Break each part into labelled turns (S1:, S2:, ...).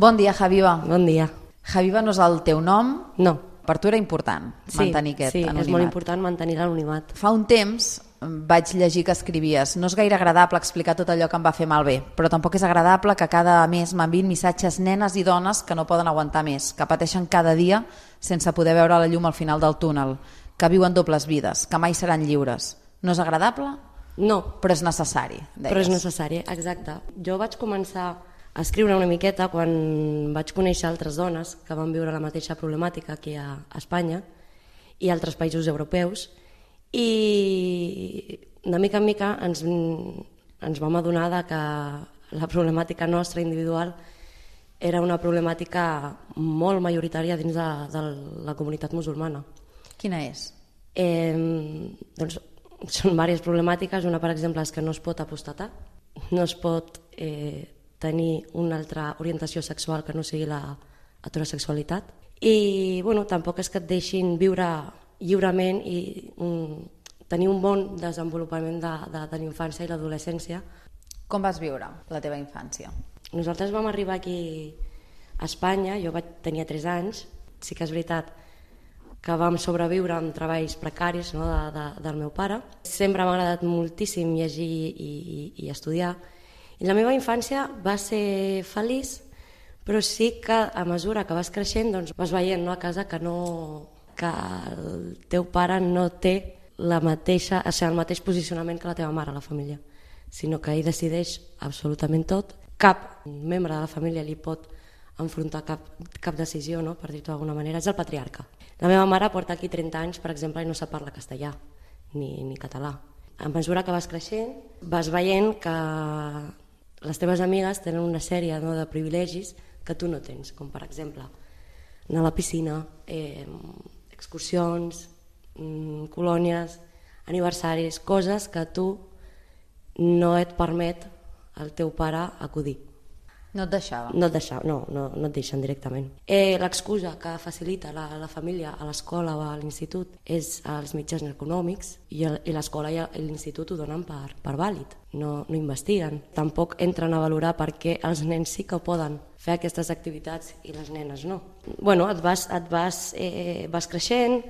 S1: Bon dia, Javiva.
S2: Bon dia.
S1: Javiva no és el teu nom,
S2: No.
S1: per tu era important
S2: Sí,
S1: mantenir aquest
S2: sí,
S1: anonimat.
S2: és molt important mantenir l'anonimat.
S1: Fa un temps mm, vaig llegir que escrivies no és gaire agradable explicar tot allò que em va fer malbé, però tampoc és agradable que cada mes m'enviïn missatges nenes i dones que no poden aguantar més, que pateixen cada dia sense poder veure la llum al final del túnel, que viuen dobles vides, que mai seran lliures. No és agradable,
S2: No,
S1: però és necessari, deies.
S2: però és necessari, exacte. Jo vaig començar escriure una miqueta quan vaig conèixer altres dones que van viure la mateixa problemàtica aquí a Espanya i altres països europeus i de mica en mica ens, ens vam adonar de que la problemàtica nostra individual era una problemàtica molt majoritària dins de, de la comunitat musulmana.
S1: Quina és?
S2: Eh, doncs són diverses problemàtiques. Una, per exemple, és que no es pot apostatar, no es pot eh, tenir una altra orientació sexual que no sigui la heterosexualitat. I bueno, tampoc és que et deixin viure lliurement i un, tenir un bon desenvolupament de, de, de l'infància i l'adolescència.
S1: Com vas viure la teva infància?
S2: Nosaltres vam arribar aquí a Espanya, jo vaig tenir 3 anys, sí que és veritat que vam sobreviure amb treballs precaris no, de, de, del meu pare. Sempre m'ha agradat moltíssim llegir i, i, i estudiar. La meva infància va ser feliç, però sí que a mesura que vas creixent doncs, vas veient no, a casa que, no, que el teu pare no té la mateixa, o sigui, el mateix posicionament que la teva mare a la família, sinó que ell decideix absolutament tot. Cap membre de la família li pot enfrontar cap, cap decisió, no? per dir-ho d'alguna manera, és el patriarca. La meva mare porta aquí 30 anys, per exemple, i no sap parlar castellà ni, ni català. A mesura que vas creixent, vas veient que les teves amigues tenen una sèrie no, de privilegis que tu no tens, com per exemple anar a la piscina, eh, excursions, mm, colònies, aniversaris, coses que tu no et permet el teu pare acudir.
S1: No et deixava?
S2: No et deixa, no, no, no et deixen directament. Eh, L'excusa que facilita la, la família a l'escola o a l'institut és els mitjans econòmics i, l'escola i l'institut ho donen per, per vàlid, no, no investiguen. Tampoc entren a valorar per què els nens sí que poden fer aquestes activitats i les nenes no. Bueno, et vas, et vas, eh, vas creixent,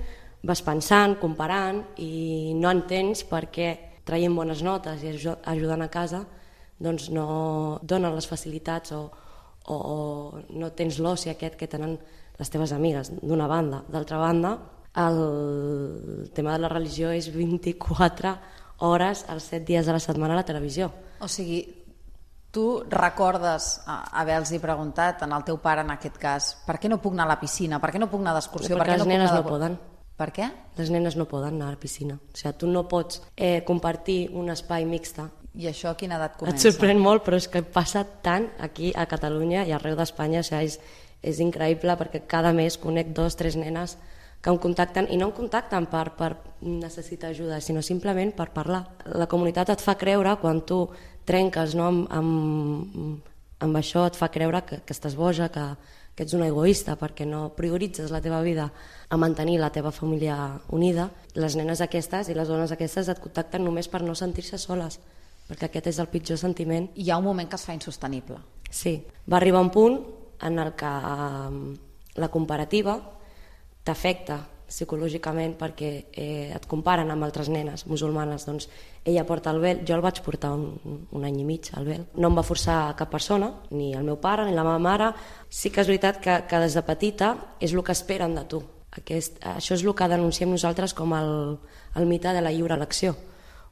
S2: vas pensant, comparant i no entens per què traient bones notes i ajudant a casa doncs no donen les facilitats o, o, o no tens l'oci aquest que tenen les teves amigues, d'una banda. D'altra banda, el tema de la religió és 24 hores els 7 dies de la setmana a la televisió.
S1: O sigui, tu recordes haver-los preguntat en el teu pare, en aquest cas, per què no puc anar a la piscina, per què no puc anar d'excursió?
S2: Perquè
S1: per què
S2: les
S1: no
S2: nenes
S1: puc anar
S2: no poden.
S1: Per què?
S2: Les nenes no poden anar a la piscina. O sigui, tu no pots eh, compartir un espai mixta
S1: I això a quina edat
S2: Et
S1: comença?
S2: sorprèn molt, però és que passa tant aquí a Catalunya i arreu d'Espanya, o sigui, és, és increïble perquè cada mes conec dos, tres nenes que em contacten, i no em contacten per, per necessitar ajuda, sinó simplement per parlar. La comunitat et fa creure, quan tu trenques no, amb, amb, amb això, et fa creure que, que estàs boja, que, que ets una egoista perquè no prioritzes la teva vida a mantenir la teva família unida. Les nenes aquestes i les dones aquestes et contacten només per no sentir-se soles perquè aquest és el pitjor sentiment.
S1: Hi ha un moment que es fa insostenible.
S2: Sí, va arribar un punt en el que um, la comparativa t'afecta psicològicament perquè eh, et comparen amb altres nenes musulmanes, doncs ella porta el vel, jo el vaig portar un, un any i mig, el vel. No em va forçar cap persona, ni el meu pare, ni la meva mare. Sí que és veritat que, que des de petita és el que esperen de tu. Aquest, això és el que denunciem nosaltres com el, el mite de la lliure elecció.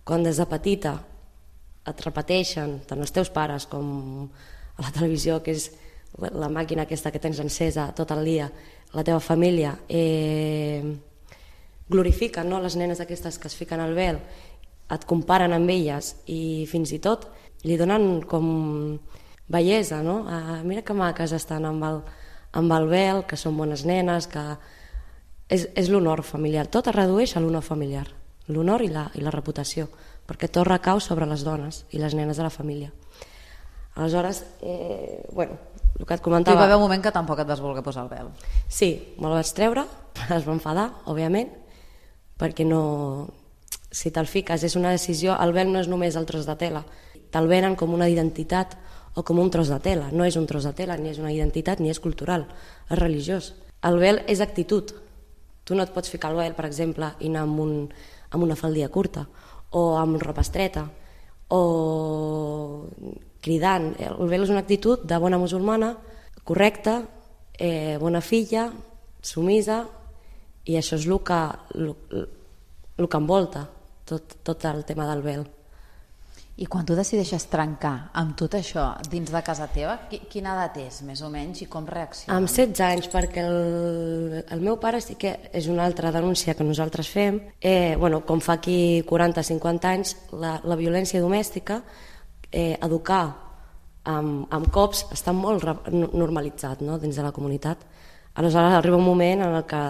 S2: Quan des de petita et repeteixen, tant els teus pares com a la televisió, que és la màquina aquesta que tens encesa tot el dia, la teva família, eh, glorifiquen no, les nenes aquestes que es fiquen al vel, et comparen amb elles i fins i tot li donen com bellesa, no? Ah, mira que maques estan amb el, amb el vel, que són bones nenes, que és, és l'honor familiar. Tot es redueix a l'honor familiar, l'honor i, la, i la reputació, perquè tot recau sobre les dones i les nenes de la família. Aleshores, eh, bueno, el que et
S1: Tu hi
S2: comentava...
S1: va haver un moment que tampoc et vas voler posar el vel.
S2: Sí, me'l vaig treure, es va enfadar, òbviament, perquè no... Si te'l fiques és una decisió, el vel no és només el tros de tela, te'l venen com una identitat o com un tros de tela. No és un tros de tela, ni és una identitat, ni és cultural, és religiós. El vel és actitud. Tu no et pots ficar el vel, per exemple, i anar amb, un, amb una faldia curta, o amb ropa estreta, o cridant. El vel és una actitud de bona musulmana, correcta, eh, bona filla, sumisa, i això és el que, el, el que envolta tot, tot el tema del vel.
S1: I quan tu decideixes trencar amb tot això dins de casa teva, quina edat és, més o menys, i com reacciona?
S2: Amb 16 anys, perquè el, el meu pare sí que és una altra denúncia que nosaltres fem. Eh, bueno, com fa aquí 40-50 anys, la, la violència domèstica, eh, educar amb, amb cops està molt normalitzat no? dins de la comunitat. Aleshores arriba un moment en el que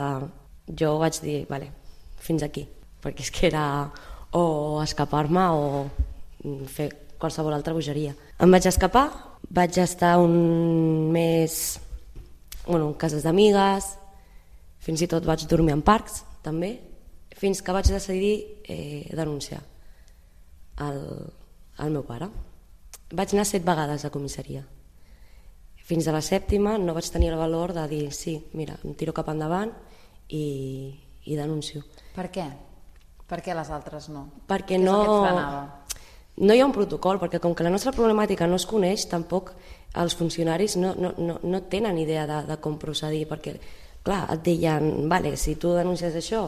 S2: jo vaig dir, vale, fins aquí, perquè és que era o escapar-me o fer qualsevol altra bogeria. Em vaig escapar, vaig estar un mes bueno, en cases d'amigues, fins i tot vaig dormir en parcs, també, fins que vaig decidir eh, denunciar el, el meu pare. Vaig anar set vegades a comissaria. Fins a la sèptima no vaig tenir el valor de dir sí, mira, em tiro cap endavant i, i denuncio.
S1: Per què? Per què les altres no?
S2: Perquè què no... No hi ha un protocol, perquè com que la nostra problemàtica no es coneix, tampoc els funcionaris no, no, no, no tenen idea de, de com procedir, perquè, clar, et deien, vale, si tu denuncies això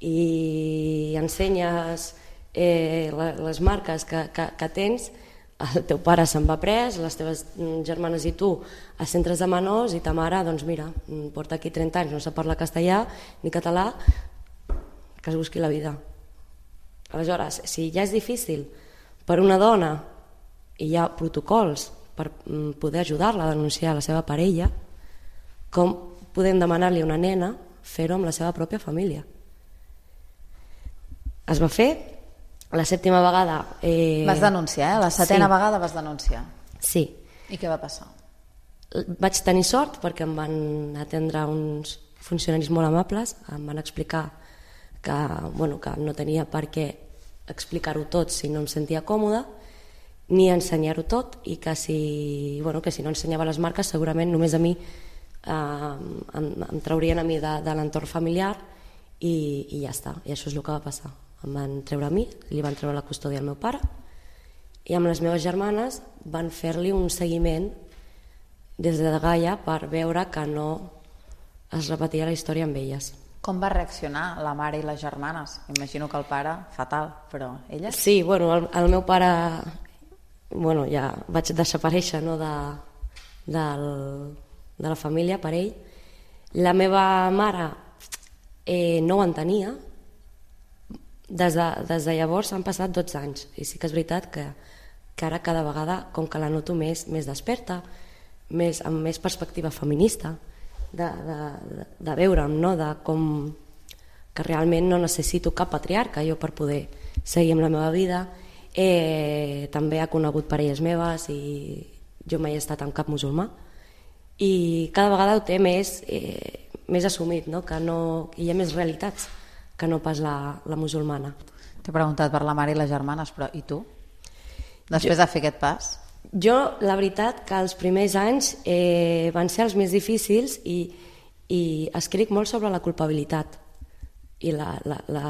S2: i ensenyes eh, les marques que, que, que tens, el teu pare se'n va pres, les teves germanes i tu a centres de menors i ta mare, doncs mira, porta aquí 30 anys, no sap parlar castellà ni català, que es busqui la vida. Aleshores, si ja és difícil per una dona hi ha protocols per mm, poder ajudar-la a denunciar la seva parella, com podem demanar-li a una nena fer-ho amb la seva pròpia família? Es va fer, la sèptima vegada...
S1: Eh... Vas denunciar, eh? La setena sí. vegada vas denunciar.
S2: Sí.
S1: I què va passar?
S2: Vaig tenir sort perquè em van atendre uns funcionaris molt amables, em van explicar que, bueno, que no tenia per què explicar-ho tot si no em sentia còmoda, ni ensenyar-ho tot i que si, bueno, que si no ensenyava les marques segurament només a mi eh, em, em traurien a mi de, de l'entorn familiar i, i ja està, i això és el que va passar em van treure a mi, li van treure la custòdia al meu pare i amb les meves germanes van fer-li un seguiment des de Gaia per veure que no es repetia la història amb elles.
S1: Com va reaccionar la mare i les germanes? Imagino que el pare, fatal, però elles?
S2: Sí, bueno, el, el meu pare bueno, ja vaig desaparèixer no, de, del, de la família per ell. La meva mare eh, no ho entenia, des de, des de llavors han passat 12 anys i sí que és veritat que, que ara cada vegada, com que la noto més, més desperta, més, amb més perspectiva feminista, de, de, de, veure'm, no? de com que realment no necessito cap patriarca jo per poder seguir amb la meva vida. Eh, també ha conegut parelles meves i jo mai he estat amb cap musulmà i cada vegada ho té més, eh, més assumit, no? que no, hi ha més realitats que no pas la, la musulmana.
S1: T'he preguntat per la mare i les germanes, però i tu? Després jo, de fer aquest pas?
S2: Jo, la veritat, que els primers anys eh, van ser els més difícils i, i escric molt sobre la culpabilitat i la, la, la,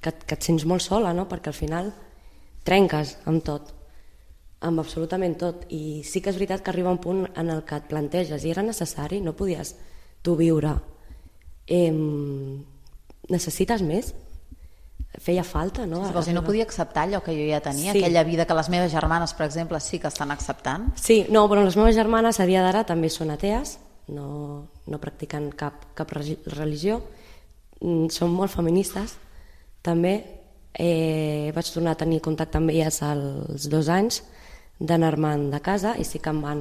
S2: que, que et sents molt sola, no? perquè al final trenques amb tot, amb absolutament tot. I sí que és veritat que arriba un punt en el que et planteges i era necessari, no podies tu viure eh, necessites més? Feia falta, no?
S1: Sí, dir, no podia acceptar allò que jo ja tenia, sí. aquella vida que les meves germanes, per exemple, sí que estan acceptant?
S2: Sí, no, però les meves germanes a dia d'ara també són atees, no, no practiquen cap, cap religió, mm, són molt feministes, també. Eh, vaig tornar a tenir contacte amb elles als dos anys d'anar-me'n de casa i sí que em van,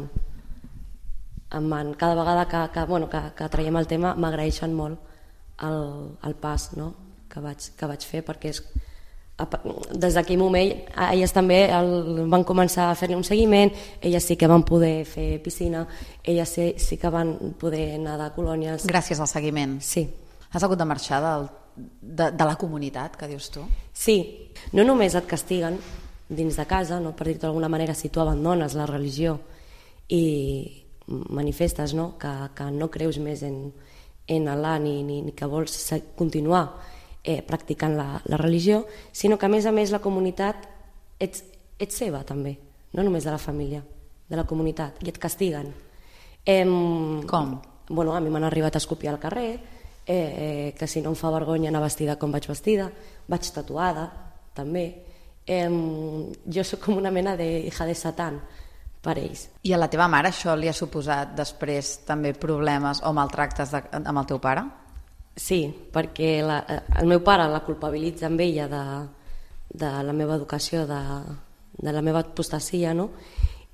S2: em van cada vegada que, que, bueno, que, que traiem el tema m'agraeixen molt el, el pas no? Que, vaig, que vaig fer perquè és, des d'aquell moment elles també el, van començar a fer-li un seguiment, elles sí que van poder fer piscina, elles sí, sí que van poder anar de colònies.
S1: Gràcies al seguiment.
S2: Sí.
S1: Has hagut de marxar del, de, de la comunitat, que dius tu?
S2: Sí, no només et castiguen, dins de casa, no? per dir-ho d'alguna manera, si tu abandones la religió i manifestes no? Que, que no creus més en, en Allah ni, ni, ni que vols continuar eh, practicant la, la religió, sinó que a més a més la comunitat ets, ets seva també, no només de la família, de la comunitat, i et castiguen.
S1: Em, Com?
S2: Bueno, a mi m'han arribat a escopir al carrer, eh, eh, que si no em fa vergonya anar vestida com vaig vestida, vaig tatuada, també, eh, jo sóc com una mena de hija de Satan per ells.
S1: I a la teva mare això li ha suposat després també problemes o maltractes de, amb el teu pare?
S2: Sí, perquè la, el meu pare la culpabilitza amb ella de, de la meva educació, de, de la meva apostasia, no?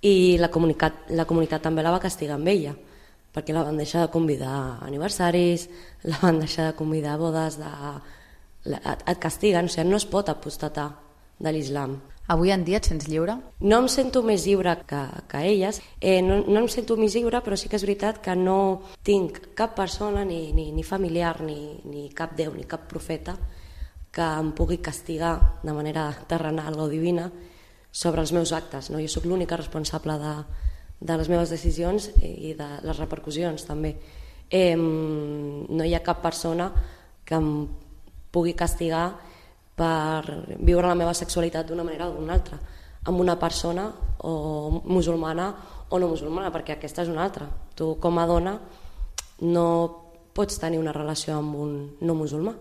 S2: i la comunitat, la comunitat també la va castigar amb ella, perquè la van deixar de convidar a aniversaris, la van deixar de convidar a bodes, de, la, et, et castiguen, o sigui, no es pot apostatar de l'islam.
S1: Avui en dia et sents lliure?
S2: No em sento més lliure que, que elles, eh, no, no em sento més lliure, però sí que és veritat que no tinc cap persona, ni, ni, ni familiar, ni, ni cap déu, ni cap profeta, que em pugui castigar de manera terrenal o divina sobre els meus actes. No? Jo sóc l'única responsable de, de les meves decisions i de les repercussions també. Eh, no hi ha cap persona que em pugui castigar per viure la meva sexualitat d'una manera o d'una altra, amb una persona o musulmana o no musulmana, perquè aquesta és una altra. Tu com a dona no pots tenir una relació amb un no musulmà.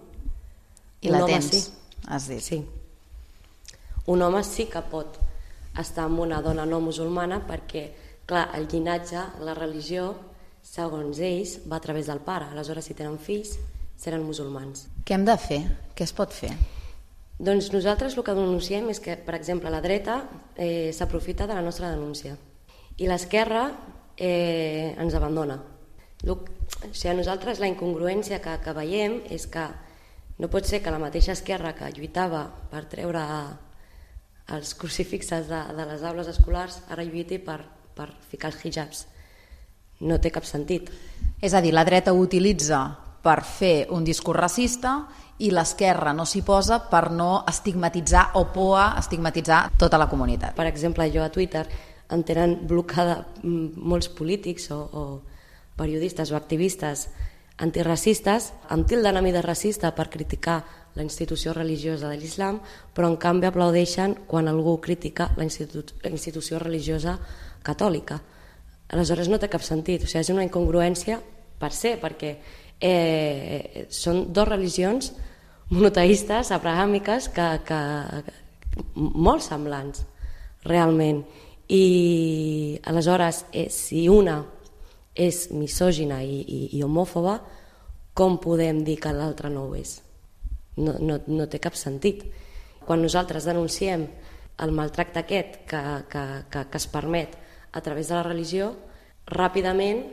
S1: I un la tens, sí. has dit.
S2: Sí. Un home sí que pot estar amb una dona no musulmana perquè, clar, el llinatge, la religió, segons ells, va a través del pare. Aleshores, si tenen fills, seran musulmans.
S1: Què hem de fer? Què es pot fer?
S2: Doncs nosaltres el que denunciem és que, per exemple, la dreta eh, s'aprofita de la nostra denúncia i l'esquerra eh, ens abandona. O sigui, nosaltres la incongruència que, que veiem és que no pot ser que la mateixa esquerra que lluitava per treure els crucifixes de, de les aules escolars ara lluiti per, per ficar els hijabs. No té cap sentit.
S1: És a dir, la dreta utilitza per fer un discurs racista i l'esquerra no s'hi posa per no estigmatitzar o por a estigmatitzar tota la comunitat.
S2: Per exemple, jo a Twitter em tenen blocada mm, molts polítics o, o periodistes o activistes antiracistes, em tilden a mi de racista per criticar la institució religiosa de l'islam, però en canvi aplaudeixen quan algú critica la, institu la institució religiosa catòlica. Aleshores no té cap sentit, o sigui, és una incongruència per ser, perquè eh, són dues religions monoteistes, abrahàmiques, que, que, que molt semblants, realment. I aleshores, eh, si una és misògina i, i, i homòfoba, com podem dir que l'altra no ho és? No, no, no té cap sentit. Quan nosaltres denunciem el maltracte aquest que, que, que, que es permet a través de la religió, ràpidament,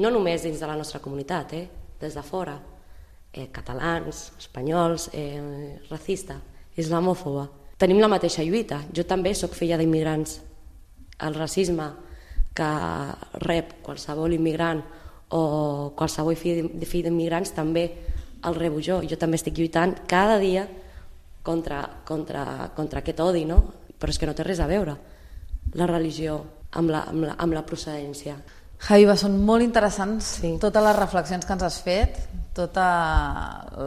S2: no només dins de la nostra comunitat, eh, des de fora, eh, catalans, espanyols, eh, racista, islamòfoba. Tenim la mateixa lluita. Jo també sóc filla d'immigrants. El racisme que rep qualsevol immigrant o qualsevol fill, d'immigrants també el rebo jo. Jo també estic lluitant cada dia contra, contra, contra aquest odi, no? però és que no té res a veure la religió amb la, amb la, amb la procedència.
S1: Javiva, són molt interessants sí. totes les reflexions que ens has fet, tota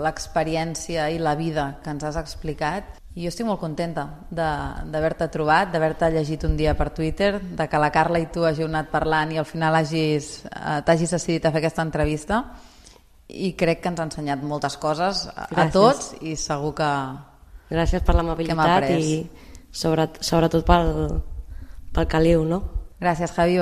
S1: l'experiència i la vida que ens has explicat. I jo estic molt contenta d'haver-te trobat, d'haver-te llegit un dia per Twitter, de que la Carla i tu hàgiu anat parlant i al final eh, t'hagis decidit a fer aquesta entrevista i crec que ens ha ensenyat moltes coses a, a tots i segur que
S2: Gràcies per l'amabilitat i sobre, sobretot pel, pel caliu, no?
S1: Gràcies, Javi.